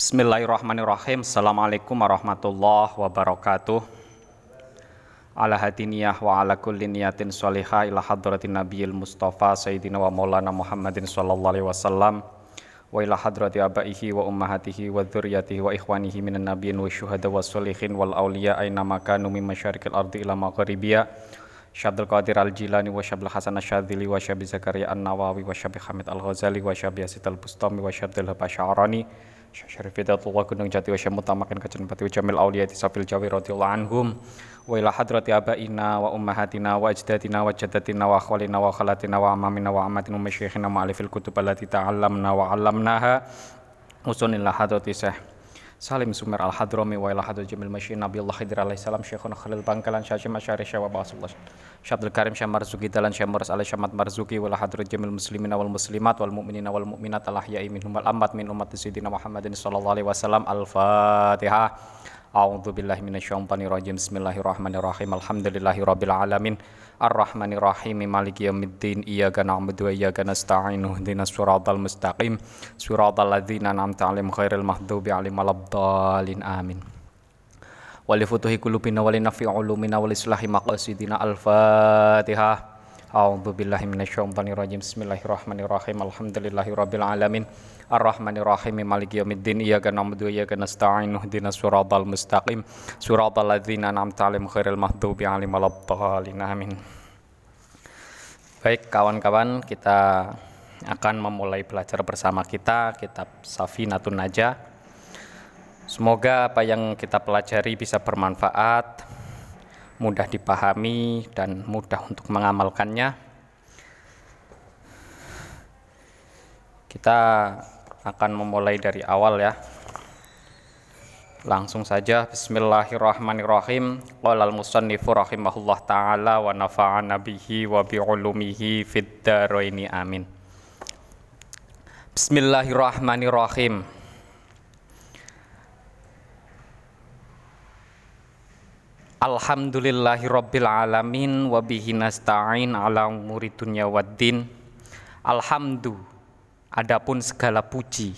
Bismillahirrahmanirrahim. Assalamualaikum warahmatullahi wabarakatuh. Ala hadiniyah wa ala kulli niyatin salihah ila hadratin nabiyil mustafa sayyidina wa maulana Muhammadin sallallahu alaihi wasallam wa ila hadrati abaihi wa ummahatihi wa dzurriyyatihi wa ikhwanihi minan nabiyyin wa syuhada wa sholihin wal auliya aina makanu min masyariqil ardi ila maghribiya Syabdul Qadir Al-Jilani wa Syabdul Hasan Asyadzili wa Syabi Zakaria An-Nawawi wa Syabi Hamid Al-Ghazali wa Syabi Yasid Al-Bustami wa Syabdul Habasyarani Syarif Hidatullah Gunung Jati wa Syamutamakan Kajan Pati wa Jamil Awliyati Safil Jawi radhiyallahu anhum. Wa ila hadrati abaina wa ummahatina wa ajdatina wa jaddatina wa akhwalina wa khalatina wa amamina wa amatina wa masyayikhina wa alifil kutub allati ta'allamna wa 'allamnaha. Usunillah hadrati Syekh Salim Sumer Al Hadrami wa ila hadrat Jamil Masyin Nabi Allah Khidir alaihi salam Syekhuna Khalil Bangkalan Syekh Masyari Syekh Basullah Syabdul Karim Syekh Marzuki Dalan Syekh Muras alaihi Syamad Marzuki wa ila hadrat Jamil Muslimina wal Muslimat wal Mu'minina wal Mu'minat al ahya'i minhum wal ammat min umat Sayyidina Muhammadin sallallahu alaihi wasallam. Al-Fatihah A'udzu billahi minasyaitonir rajim Bismillahirrahmanirrahim. Alhamdulillahi rabbil alamin. Ar-Rahmanir-Rahim. Maliki yaumiddin. Iyyaka na'budu wa iyyaka nasta'in. Ihdinas siratal mustaqim. Siratal ladzina an'amta 'alaihim ghairil maghdubi 'alaihim waladdallin. Amin. Wali futuhi qulubina wali nafi ulumina wali islahi maqasidina al-Fatihah A'udzu billahi minasyaitonir rajim Bismillahirrahmanirrahim alamin. Maliki yaumiddin. Iyyaka na'budu wa iyyaka nasta'in. Ihdinas siratal mustaqim. Siratal ladzina an'amta 'alaihim ghairil maghdubi 'alaihim waladdallin. Amin. Baik kawan-kawan kita akan memulai belajar bersama kita kitab Safinatun Najah. Semoga apa yang kita pelajari bisa bermanfaat mudah dipahami dan mudah untuk mengamalkannya. Kita akan memulai dari awal ya. Langsung saja Bismillahirrahmanirrahim. Qala al-musannifu rahimahullah taala wa nafa'ana bihi wa bi ulumihi fid amin. Bismillahirrahmanirrahim. Alhamdulillahi rabbil alamin wa nasta'in ala umuri dunya waddin. Alhamdu adapun segala puji.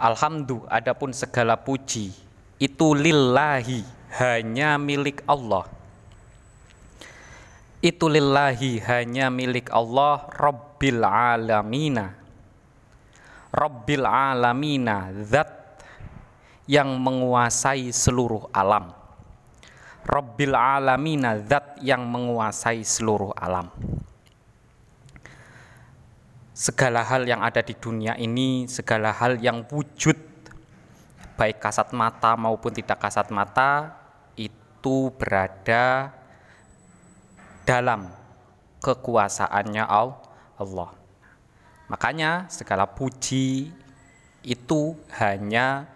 Alhamdu adapun segala puji itu lillahi hanya milik Allah. Itu lillahi hanya milik Allah rabbil alamina. Rabbil alamina zat yang menguasai seluruh alam. Rabbil alamina zat yang menguasai seluruh alam. Segala hal yang ada di dunia ini, segala hal yang wujud baik kasat mata maupun tidak kasat mata itu berada dalam kekuasaannya Allah. Makanya segala puji itu hanya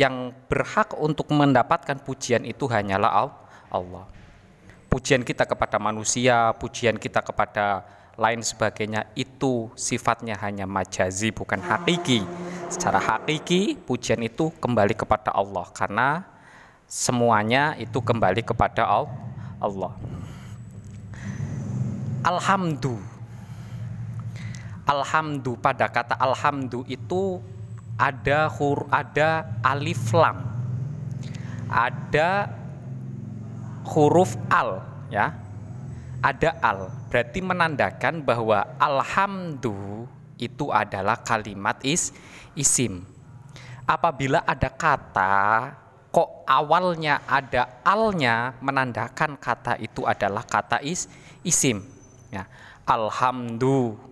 yang berhak untuk mendapatkan pujian itu hanyalah Allah. Pujian kita kepada manusia, pujian kita kepada lain sebagainya itu sifatnya hanya majazi bukan hakiki. Secara hakiki pujian itu kembali kepada Allah karena semuanya itu kembali kepada Allah. Alhamdu. Alhamdu pada kata alhamdu itu ada hur ada alif lam. Ada huruf al ya. Ada al. Berarti menandakan bahwa alhamdu itu adalah kalimat is isim. Apabila ada kata kok awalnya ada alnya menandakan kata itu adalah kata is isim ya. Alhamdu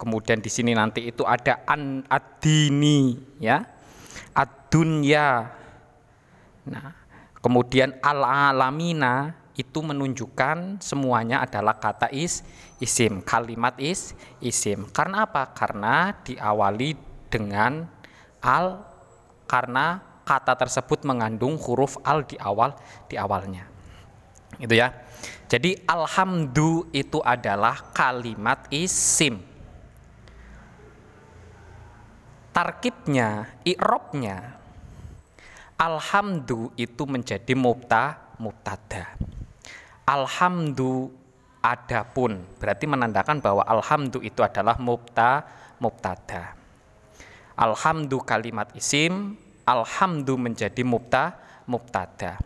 Kemudian di sini nanti itu ada an adini ya. Ad-dunya. Nah, kemudian al-alamina itu menunjukkan semuanya adalah kata is isim, kalimat is isim. Karena apa? Karena diawali dengan al karena kata tersebut mengandung huruf al di awal di awalnya. Itu ya. Jadi alhamdu itu adalah kalimat isim tarkibnya, i'robnya alhamdu itu menjadi mubta mubtada. Alhamdu adapun berarti menandakan bahwa alhamdu itu adalah mubta mubtada. Alhamdu kalimat isim, alhamdu menjadi mubta, mubtada.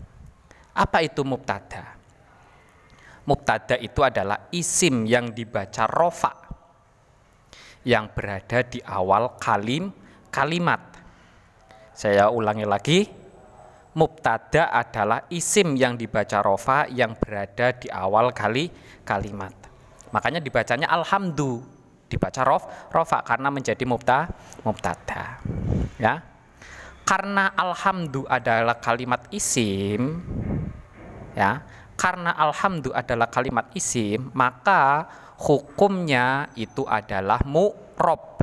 Apa itu mubtada? Mubtada itu adalah isim yang dibaca rofa yang berada di awal kalim kalimat. Saya ulangi lagi, mubtada adalah isim yang dibaca rofa yang berada di awal kali kalimat. Makanya dibacanya alhamdu, dibaca rof, rofa karena menjadi mubta, mubtada. Ya. Karena alhamdu adalah kalimat isim, ya. Karena alhamdu adalah kalimat isim, maka hukumnya itu adalah mu'rob.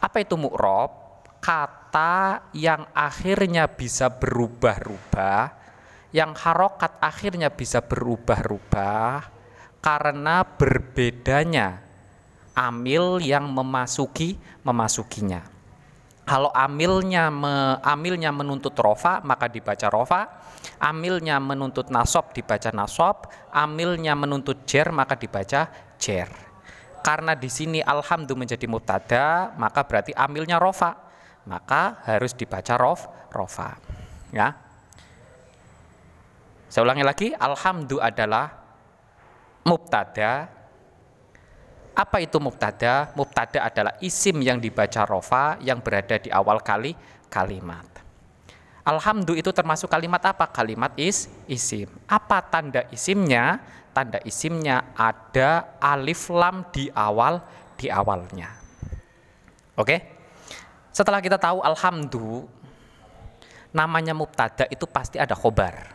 Apa itu mu'rob? kata yang akhirnya bisa berubah-ubah, yang harokat akhirnya bisa berubah-ubah karena berbedanya amil yang memasuki memasukinya. Kalau amilnya me, amilnya menuntut rofa maka dibaca rofa, amilnya menuntut nasob dibaca nasob, amilnya menuntut jer maka dibaca jer. Karena di sini alhamdulillah menjadi mutada maka berarti amilnya rofa. Maka harus dibaca rof rofa. Ya. Saya ulangi lagi alhamdu adalah mubtada. Apa itu mubtada? Mubtada adalah isim yang dibaca rofa yang berada di awal kali kalimat alhamdu itu termasuk kalimat apa kalimat is isim apa tanda isimnya tanda isimnya ada alif lam di awal di awalnya oke? Setelah kita tahu alhamdulillah namanya mubtada itu pasti ada khobar.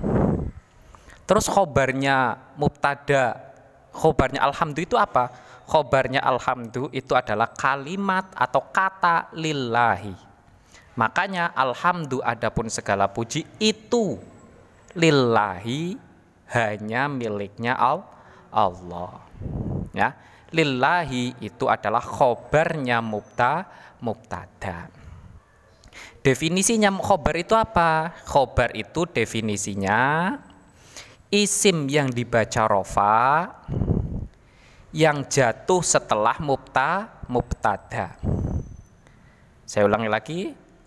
Terus khobarnya mubtada, khobarnya alhamdulillah itu apa? Khobarnya alhamdulillah itu adalah kalimat atau kata lillahi. Makanya alhamdulillah adapun segala puji itu lillahi hanya miliknya Allah. Ya lillahi itu adalah khobarnya mubta mubtada. Definisinya khobar itu apa? Khobar itu definisinya isim yang dibaca rofa yang jatuh setelah mubta mubtada. Saya ulangi lagi,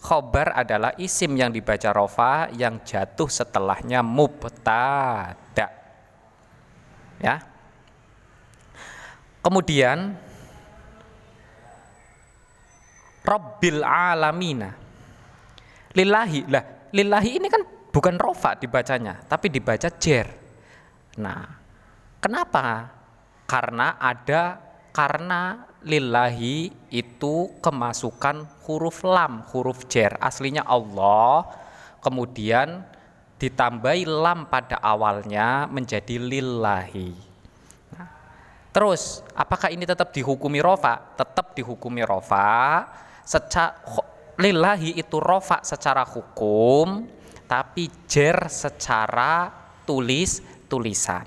khobar adalah isim yang dibaca rofa yang jatuh setelahnya mubtada. Ya, Kemudian Rabbil alamina. Lillahi. Lah, lillahi ini kan bukan rofa dibacanya, tapi dibaca jer. Nah, kenapa? Karena ada karena lillahi itu kemasukan huruf lam, huruf jer. Aslinya Allah, kemudian ditambahi lam pada awalnya menjadi lillahi. Terus, apakah ini tetap dihukumi rofa? Tetap dihukumi rofa. Secara lillahi itu rofa secara hukum, tapi jer secara tulis tulisan,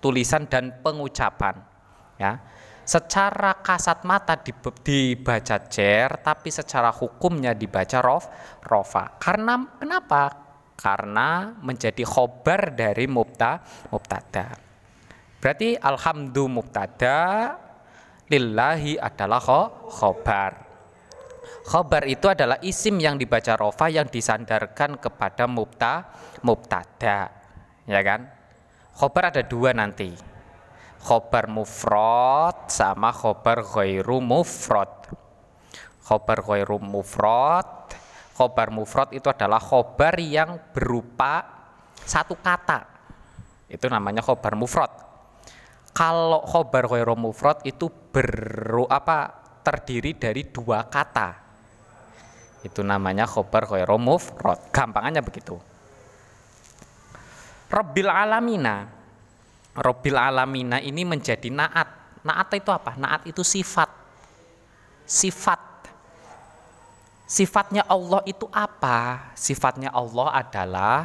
tulisan dan pengucapan. Ya, secara kasat mata dibaca jer, tapi secara hukumnya dibaca rof rofa. Karena kenapa? Karena menjadi khobar dari mubta mubtada. Berarti alhamdulillah mubtada lillahi adalah khobar. Khobar itu adalah isim yang dibaca rofa yang disandarkan kepada mubta mubtada. Ya kan? Khobar ada dua nanti. Khobar mufrad sama khobar ghairu mufrad. Khobar ghairu mufrad. Khobar mufrad itu adalah khobar yang berupa satu kata. Itu namanya khobar mufrad kalau khobar ghairu mufrad itu ber apa terdiri dari dua kata. Itu namanya khobar ghairu mufrad. Gampangannya begitu. Rabbil alamina. Rabbil alamina ini menjadi naat. Naat itu apa? Naat itu sifat. Sifat. Sifatnya Allah itu apa? Sifatnya Allah adalah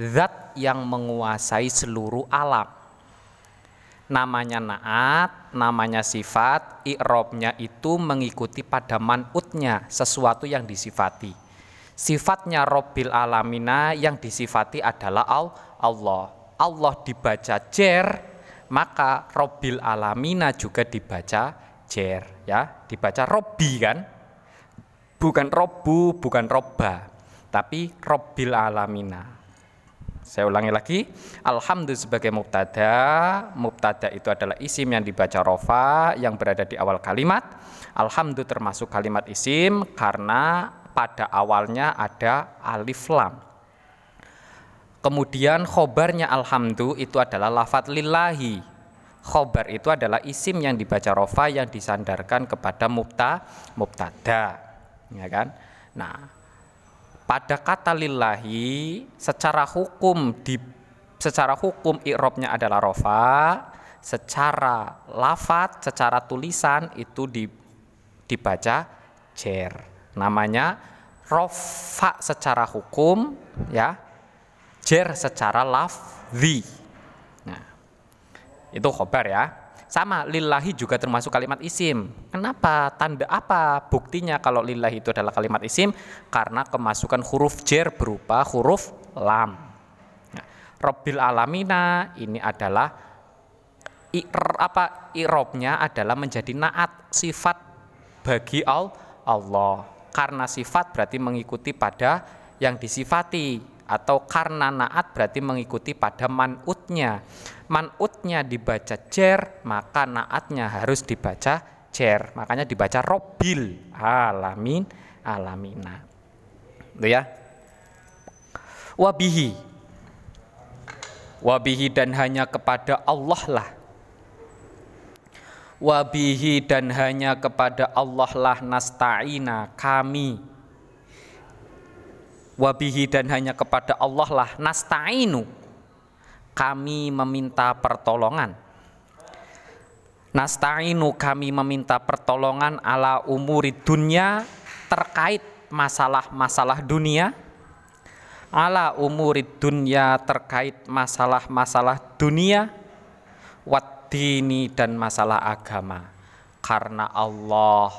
zat yang menguasai seluruh alam namanya naat, namanya sifat, i'robnya itu mengikuti pada manutnya, sesuatu yang disifati. Sifatnya Robbil Alamina yang disifati adalah Allah. Allah dibaca jer, maka Robbil Alamina juga dibaca jer, ya, dibaca Robbi kan. bukan robbu, bukan robba, tapi robbil alamina. Saya ulangi lagi, alhamdulillah sebagai mubtada, mubtada itu adalah isim yang dibaca rofa yang berada di awal kalimat. Alhamdulillah termasuk kalimat isim karena pada awalnya ada alif lam. Kemudian khobarnya alhamdulillah itu adalah lafat lillahi. Khobar itu adalah isim yang dibaca rofa yang disandarkan kepada mubta, mubtada. Ya kan? Nah, pada kata lillahi secara hukum di secara hukum i'robnya adalah rofa, secara lafat, secara tulisan itu di, dibaca jer. Namanya rofa secara hukum ya, jer secara lafzi. Nah, itu khobar ya. Sama lillahi juga termasuk kalimat isim. Kenapa? Tanda apa? Buktinya kalau lillahi itu adalah kalimat isim karena kemasukan huruf jer berupa huruf lam. Nah, Robbil alamina ini adalah ir, apa irobnya adalah menjadi naat sifat bagi Allah. Karena sifat berarti mengikuti pada yang disifati atau karena naat berarti mengikuti pada manutnya. Manutnya dibaca jer maka naatnya harus dibaca jer. Makanya dibaca robil alamin alamina. Itu ya. Wabihi. Wabihi dan hanya kepada Allah lah. Wabihi dan hanya kepada Allah lah nasta'ina. Kami wabihi dan hanya kepada Allah lah nasta'inu kami meminta pertolongan. Nasta'inu kami meminta pertolongan ala umuri dunia terkait masalah-masalah dunia. Ala umuri dunia terkait masalah-masalah dunia. Wadini dan masalah agama. Karena Allah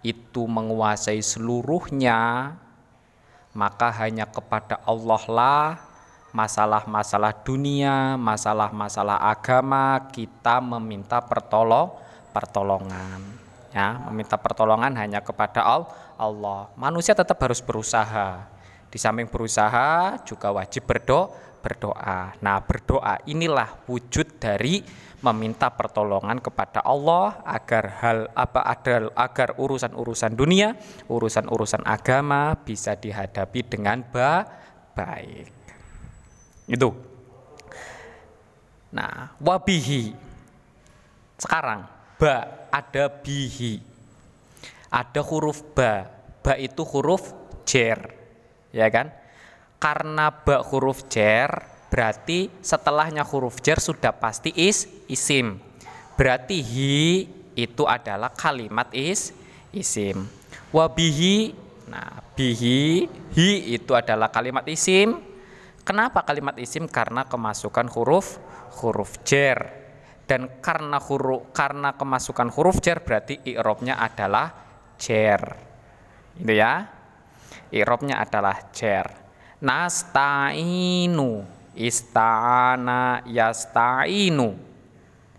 itu menguasai seluruhnya, maka hanya kepada Allah lah masalah-masalah dunia, masalah-masalah agama, kita meminta pertolong pertolongan. Ya, meminta pertolongan hanya kepada Allah. Manusia tetap harus berusaha. Di samping berusaha juga wajib berdoa, berdoa. Nah, berdoa inilah wujud dari meminta pertolongan kepada Allah agar hal apa ada agar urusan-urusan dunia, urusan-urusan agama bisa dihadapi dengan ba baik. Itu. Nah, wabihi. Sekarang ba ada bihi. Ada huruf ba. Ba itu huruf jer. Ya kan? Karena ba huruf jer berarti setelahnya huruf jer sudah pasti is isim. Berarti hi itu adalah kalimat is isim. Wabihi nah bihi hi itu adalah kalimat isim Kenapa kalimat isim? Karena kemasukan huruf huruf jer. Dan karena huruf karena kemasukan huruf jer berarti i'robnya adalah jer. Itu ya. I'robnya adalah jer. Nasta'inu ista'ana yasta'inu.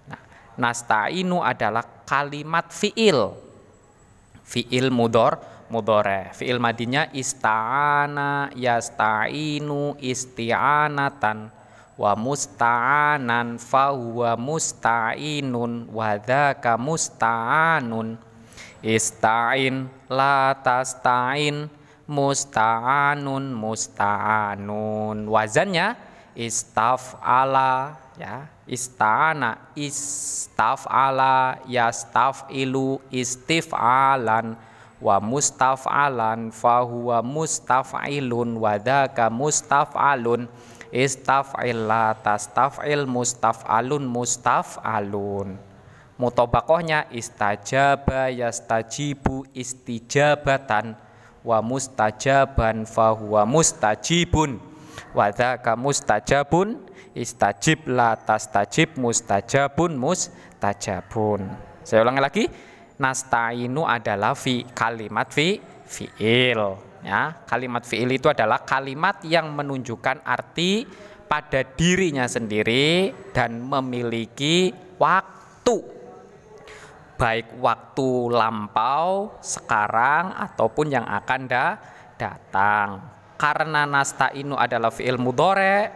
Nah, nasta'inu adalah kalimat fiil. Fiil mudor mudore fi'il madinya ista'ana yasta'inu isti'anatan wa musta'anan huwa musta'inun wa musta'anun ista'in la tasta'in musta'anun musta'anun wazannya istaf'ala ya. Ista'ana istaf'ala yastaf'ilu istif'alan wa mustaf'alan fahuwa mustaf'ilun wa dzaka mustaf'alun la tastaf'il mustaf'alun mustaf'alun. Mutobakohnya istajaba yastajibu istijabatan. Wa mustajaban fahuwa mustajibun wa dzaka mustajabun istajib la tastajib mustajabun mustajabun. Saya ulangi lagi nasta'inu adalah fi kalimat fi fiil. Ya kalimat fiil itu adalah kalimat yang menunjukkan arti pada dirinya sendiri dan memiliki waktu. Baik waktu lampau, sekarang ataupun yang akan da datang. Karena nasta'inu adalah fi'il mudhari,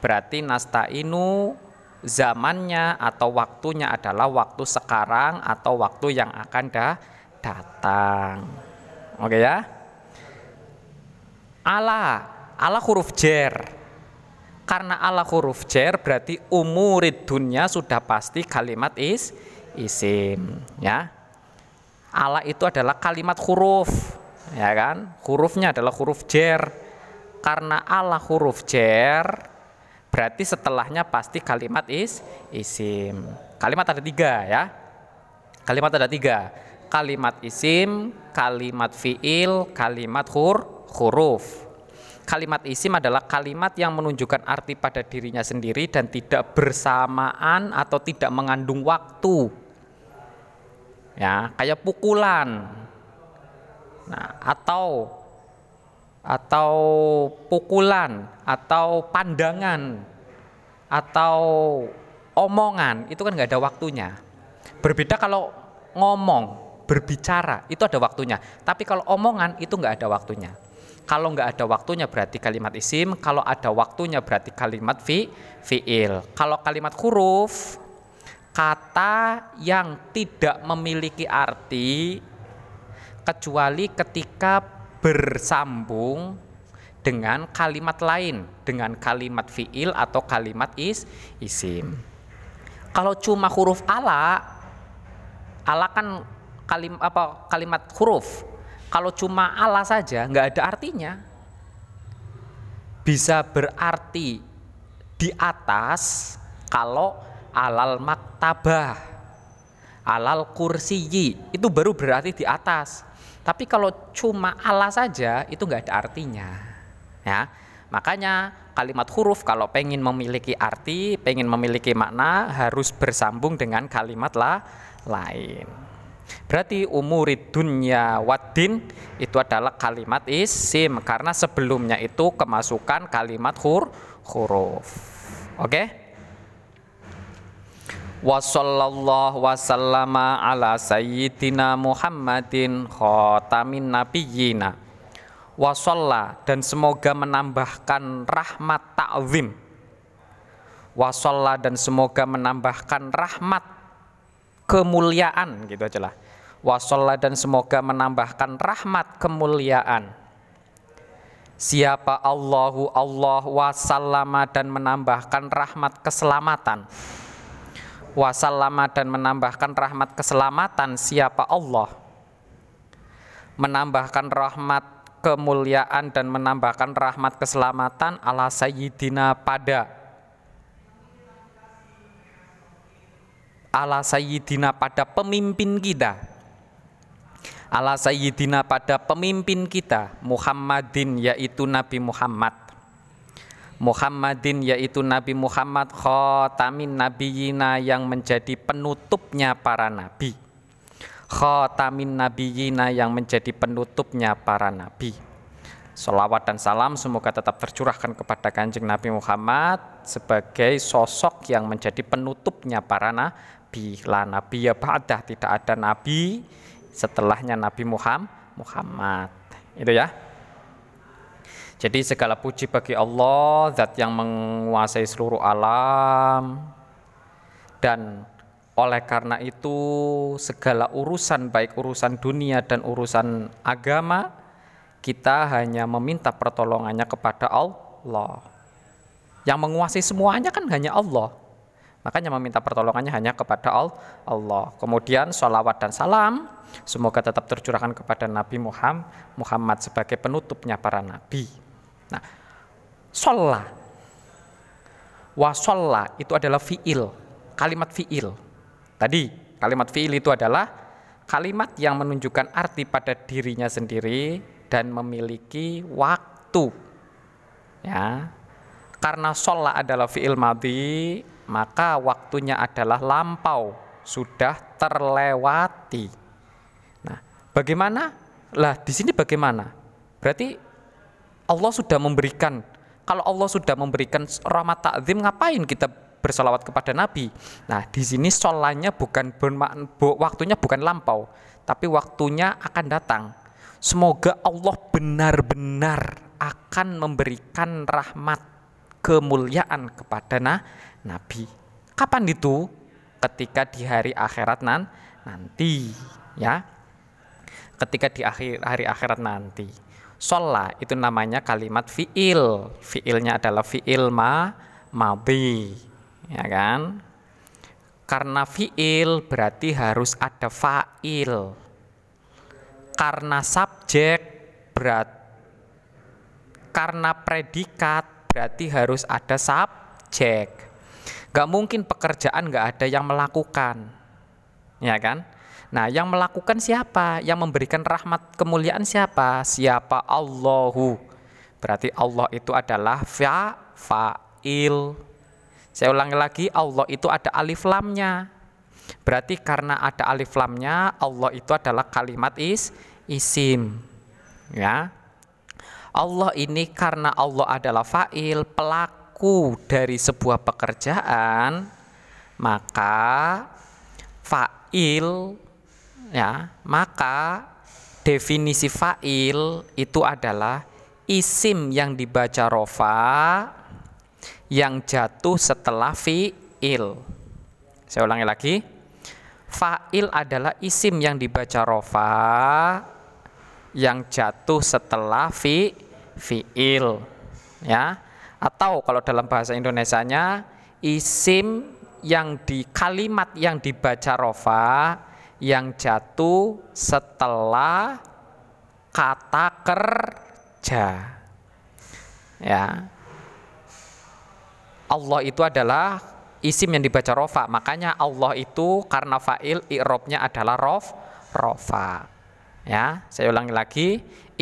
berarti nasta'inu zamannya atau waktunya adalah waktu sekarang atau waktu yang akan da datang. Oke ya? Ala, ala huruf jer. Karena ala huruf jer berarti umurid dunia sudah pasti kalimat is isim, ya. Ala itu adalah kalimat huruf, ya kan? Hurufnya adalah huruf jer. Karena ala huruf jer berarti setelahnya pasti kalimat is isim. Kalimat ada tiga ya. Kalimat ada tiga. Kalimat isim, kalimat fiil, kalimat hur huruf. Kalimat isim adalah kalimat yang menunjukkan arti pada dirinya sendiri dan tidak bersamaan atau tidak mengandung waktu. Ya, kayak pukulan. Nah, atau atau pukulan atau pandangan atau omongan itu kan nggak ada waktunya. Berbeda kalau ngomong, berbicara itu ada waktunya. Tapi kalau omongan itu nggak ada waktunya. Kalau nggak ada waktunya berarti kalimat isim, kalau ada waktunya berarti kalimat fi, fiil. Kalau kalimat huruf, kata yang tidak memiliki arti kecuali ketika bersambung dengan kalimat lain, dengan kalimat fiil atau kalimat is, isim. Kalau cuma huruf ala, ala kan kalim, apa, kalimat huruf, kalau cuma Allah saja nggak ada artinya. Bisa berarti di atas kalau alal maktabah, alal kursiyi itu baru berarti di atas. Tapi kalau cuma Allah saja itu nggak ada artinya. Ya, makanya kalimat huruf kalau pengen memiliki arti, pengen memiliki makna harus bersambung dengan kalimat lah lain. Berarti umurid dunya waddin itu adalah kalimat isim karena sebelumnya itu kemasukan kalimat hur huruf. Oke? Okay? Wa sallallahu wasallama ala sayyidina Muhammadin khatamin nabiyyina. Wa dan semoga menambahkan rahmat ta'zim. Wa dan semoga menambahkan rahmat kemuliaan gitu aja lah wasolla dan semoga menambahkan rahmat kemuliaan siapa Allahu Allah wasallama dan menambahkan rahmat keselamatan wasallama dan menambahkan rahmat keselamatan siapa Allah. Menambahkan rahmat kemuliaan dan menambahkan rahmat keselamatan ala sayyidina pada. Ala sayyidina pada pemimpin kita. Ala sayyidina pada pemimpin kita Muhammadin yaitu Nabi Muhammad Muhammadin yaitu Nabi Muhammad khatamin nabiyina yang menjadi penutupnya para nabi. Khatamin nabiyina yang menjadi penutupnya para nabi. Salawat dan salam semoga tetap tercurahkan kepada kanjeng Nabi Muhammad sebagai sosok yang menjadi penutupnya para nabi. Nabi la nabi ya ba'dah tidak ada nabi setelahnya Nabi Muhammad Muhammad. Itu ya jadi segala puji bagi Allah zat yang menguasai seluruh alam dan oleh karena itu segala urusan baik urusan dunia dan urusan agama kita hanya meminta pertolongannya kepada Allah yang menguasai semuanya kan hanya Allah Makanya meminta pertolongannya hanya kepada Allah. Kemudian sholawat dan salam semoga tetap tercurahkan kepada Nabi Muhammad, Muhammad sebagai penutupnya para nabi. Nah, sholla, wasolla itu adalah fiil, kalimat fiil. Tadi kalimat fiil itu adalah kalimat yang menunjukkan arti pada dirinya sendiri dan memiliki waktu. Ya, karena sholat adalah fiil madi maka waktunya adalah lampau, sudah terlewati. Nah, bagaimana? Lah, di sini bagaimana? Berarti Allah sudah memberikan kalau Allah sudah memberikan rahmat takzim ngapain kita bersolawat kepada Nabi. Nah, di sini solanya bukan waktunya bukan lampau, tapi waktunya akan datang. Semoga Allah benar-benar akan memberikan rahmat kemuliaan kepada na, Nabi. Kapan itu? Ketika di hari akhirat nan, nanti, ya. Ketika di akhir hari akhirat nanti. Sholat itu namanya kalimat fiil. Fiilnya adalah fiil ma madhi. Ya kan? Karena fiil berarti harus ada fa'il. Karena subjek berat karena predikat berarti harus ada subjek. Gak mungkin pekerjaan gak ada yang melakukan. Ya kan? Nah, yang melakukan siapa? Yang memberikan rahmat kemuliaan siapa? Siapa Allahu. Berarti Allah itu adalah fa fa'il. Saya ulangi lagi, Allah itu ada alif lamnya. Berarti karena ada alif lamnya, Allah itu adalah kalimat is isim. Ya. Allah ini karena Allah adalah fa'il, pelaku dari sebuah pekerjaan, maka fa'il ya maka definisi fa'il itu adalah isim yang dibaca rofa yang jatuh setelah fi'il. Saya ulangi lagi. Fa'il adalah isim yang dibaca rofa yang jatuh setelah fi fi'il. Ya atau kalau dalam bahasa Indonesianya isim yang di kalimat yang dibaca rofa yang jatuh setelah kata kerja. Ya. Allah itu adalah isim yang dibaca rofa. Makanya Allah itu karena fa'il i'robnya adalah rof rofa. Ya, saya ulangi lagi,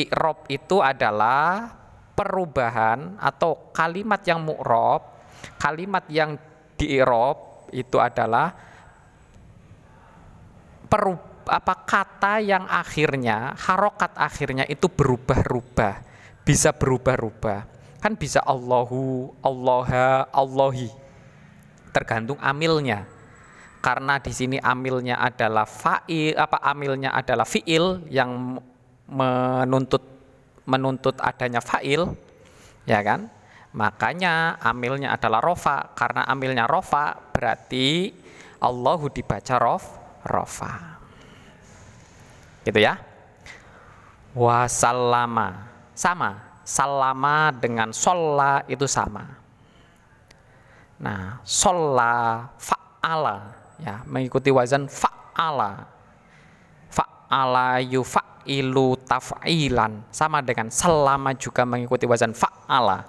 i'rob itu adalah perubahan atau kalimat yang mu'rob, kalimat yang di i'rob itu adalah perub, apa kata yang akhirnya harokat akhirnya itu berubah-ubah bisa berubah-ubah kan bisa Allahu Allaha Allahi tergantung amilnya. Karena di sini amilnya adalah fa'il apa amilnya adalah fiil yang menuntut menuntut adanya fa'il ya kan? Makanya amilnya adalah rofa. Karena amilnya rofa berarti Allahu dibaca rof rofa. Gitu ya. Wasallama. Sama. Salama dengan sholla itu sama. Nah, sholla fa'ala ya, mengikuti wazan fa'ala. Fa'ala yufa'ilu taf'ilan sama dengan selama juga mengikuti wazan fa'ala.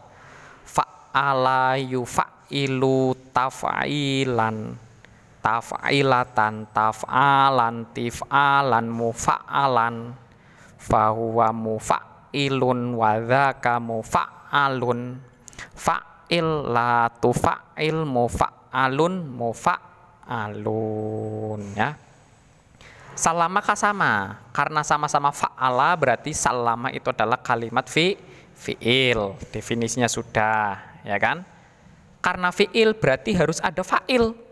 Fa'ala yufa'ilu taf'ilan taf'ilatan taf'alan tif'alan mufa'alan. Fahuwa mufa'ilun wa dzaka mufa'alun. Fa'il la tufa'il mufa'alun mufa'alun ya. Salama sama? Karena sama-sama fa'ala berarti salama itu adalah kalimat fi fi'il. Definisinya sudah ya kan? Karena fi'il berarti harus ada fa'il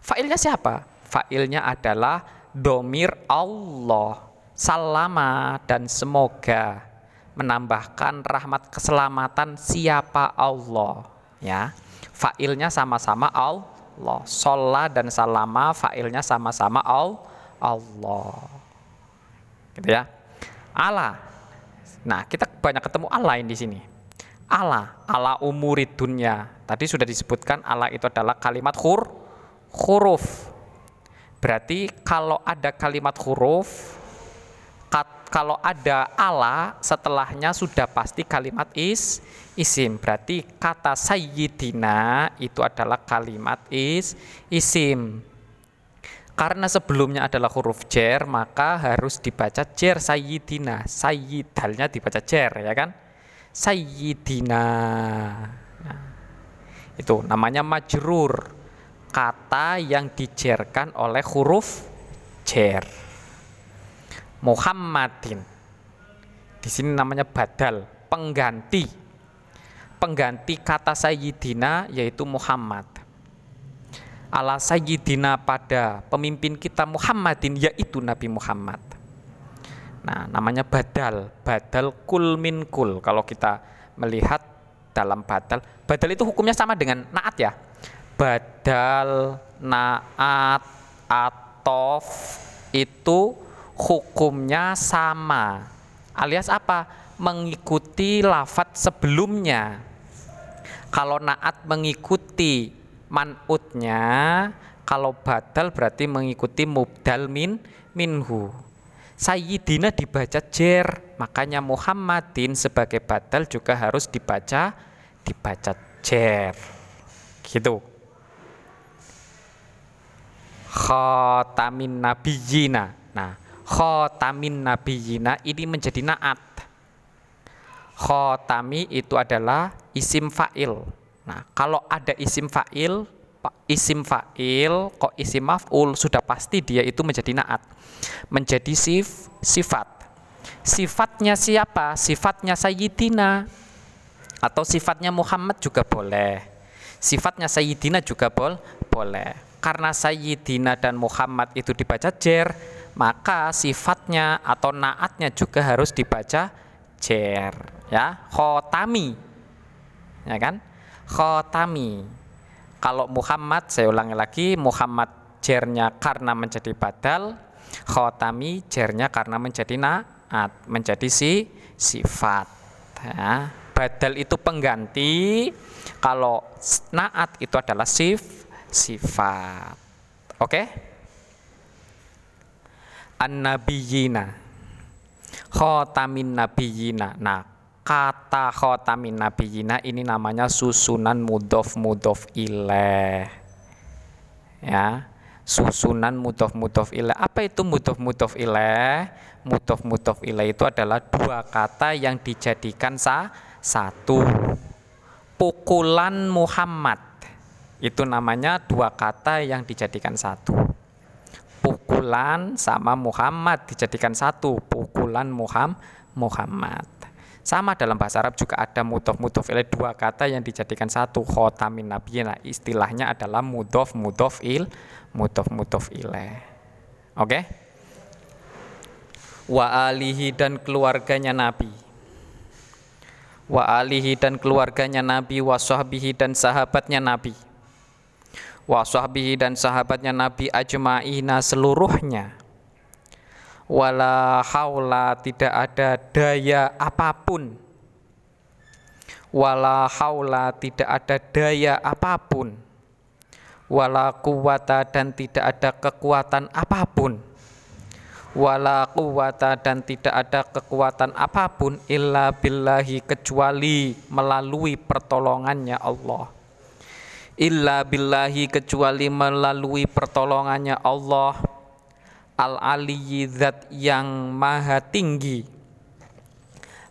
Fa'ilnya siapa? Fa'ilnya adalah domir Allah. Salama dan semoga menambahkan rahmat keselamatan siapa Allah. Ya, fa'ilnya sama-sama Allah. Sholat dan salama fa'ilnya sama-sama Allah. Gitu ya. Allah. Nah, kita banyak ketemu Allah di sini. Allah, Allah umurid dunia. Tadi sudah disebutkan Allah itu adalah kalimat hur, huruf. Berarti kalau ada kalimat huruf, kat, kalau ada ala setelahnya sudah pasti kalimat is isim. Berarti kata sayyidina itu adalah kalimat is isim. Karena sebelumnya adalah huruf jer, maka harus dibaca jer sayyidina. Sayyidalnya dibaca jer, ya kan? Sayyidina. Nah, itu namanya majrur kata yang dijerkan oleh huruf jer. Muhammadin. Di sini namanya badal, pengganti. Pengganti kata sayyidina yaitu Muhammad. ala sayyidina pada pemimpin kita Muhammadin yaitu Nabi Muhammad. Nah, namanya badal, badal kul min kul. Kalau kita melihat dalam badal, badal itu hukumnya sama dengan naat ya. Badal, naat, atof itu hukumnya sama. Alias apa? Mengikuti lafat sebelumnya. Kalau naat mengikuti manutnya, kalau badal berarti mengikuti mubdal min minhu. Sayyidina dibaca jer, makanya Muhammadin sebagai badal juga harus dibaca dibaca jer. Gitu. Khotamin nabiyina. Nah, khotamin nabiyina ini menjadi naat. Khotami itu adalah isim fa'il. Nah, kalau ada isim fa'il, isim fa'il kok isim maf'ul sudah pasti dia itu menjadi naat menjadi sif sifat sifatnya siapa sifatnya sayyidina atau sifatnya Muhammad juga boleh sifatnya sayyidina juga bol boleh karena sayyidina dan Muhammad itu dibaca jer maka sifatnya atau naatnya juga harus dibaca jer ya. Khotami. Ya kan? Khotami. Kalau Muhammad saya ulangi lagi Muhammad jernya karena menjadi badal khotami jernya karena menjadi naat menjadi si sifat ya. badal itu pengganti kalau naat itu adalah sif sifat. Oke? Okay? an-nabiyina. Khotamin nabiyina. Nah kata khotamin nabiyina ini namanya susunan mudof mudof ileh. Ya susunan mudof mudof ileh. Apa itu mudof mudof ileh? Mudof mudof ileh itu adalah dua kata yang dijadikan sa satu. Pukulan Muhammad itu namanya dua kata yang dijadikan satu pukulan sama Muhammad dijadikan satu pukulan Muhammad sama dalam bahasa Arab juga ada mudof mudof ilaih dua kata yang dijadikan satu khotamin nabiyina. Istilahnya adalah mudof mudof il mudof mudof ilaih. Oke? Okay? Wa alihi dan keluarganya Nabi. Wa alihi dan keluarganya Nabi wa dan sahabatnya Nabi. Wa sahbihi dan sahabatnya Nabi ajma'ina seluruhnya. Wala haula tidak ada daya apa pun. Wala haula tidak ada daya apa pun. Wala kuwata dan tidak ada kekuatan apa pun. Wala kuwata dan tidak ada kekuatan apa pun illa billahi kecuali melalui pertolongannya Allah illa billahi kecuali melalui pertolongannya Allah al-aliyyi yang maha tinggi.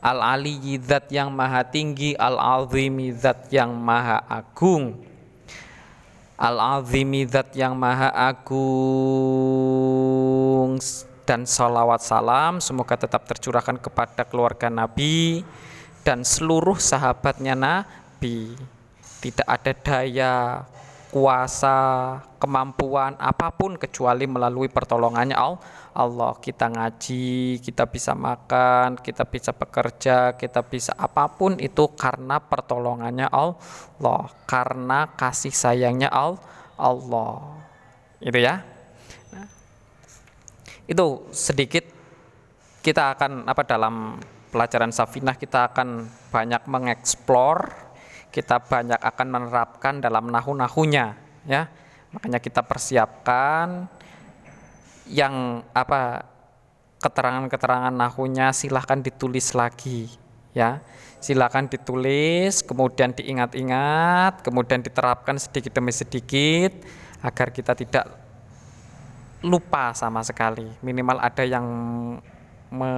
Al-aliyyi yang maha tinggi al-azimi yang maha agung. Al-azimi yang maha agung. Dan salawat salam semoga tetap tercurahkan kepada keluarga Nabi dan seluruh sahabatnya Nabi tidak ada daya kuasa, kemampuan apa pun kecuali melalui pertolongannya Allah. Kita ngaji, kita bisa makan, kita bisa bekerja, kita bisa apa pun itu karena pertolongannya Allah, karena kasih sayangnya Allah. Itu ya. Itu sedikit kita akan apa dalam pelajaran Safinah kita akan banyak mengeksplor kita banyak akan menerapkan dalam nahu-nahunya ya. Makanya kita persiapkan yang apa keterangan-keterangan nahunya silahkan ditulis lagi ya. Silahkan ditulis kemudian diingat-ingat kemudian diterapkan sedikit demi sedikit agar kita tidak lupa sama sekali. Minimal ada yang me,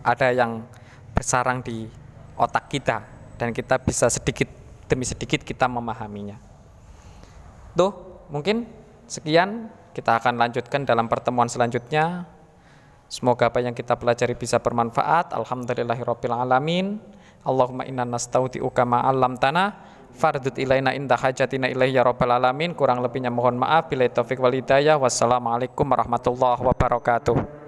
ada yang bersarang di otak kita dan kita bisa sedikit demi sedikit kita memahaminya. Tuh, mungkin sekian kita akan lanjutkan dalam pertemuan selanjutnya. Semoga apa yang kita pelajari bisa bermanfaat. Alhamdulillahirabbil alamin. Allahumma inna nastaudi'uka ma 'allamtana Fardut ilaina inda hajatina ilaihi ya rabbal alamin. Kurang lebihnya mohon maaf. Bila taufik wal hidayah. Wassalamualaikum warahmatullahi wabarakatuh.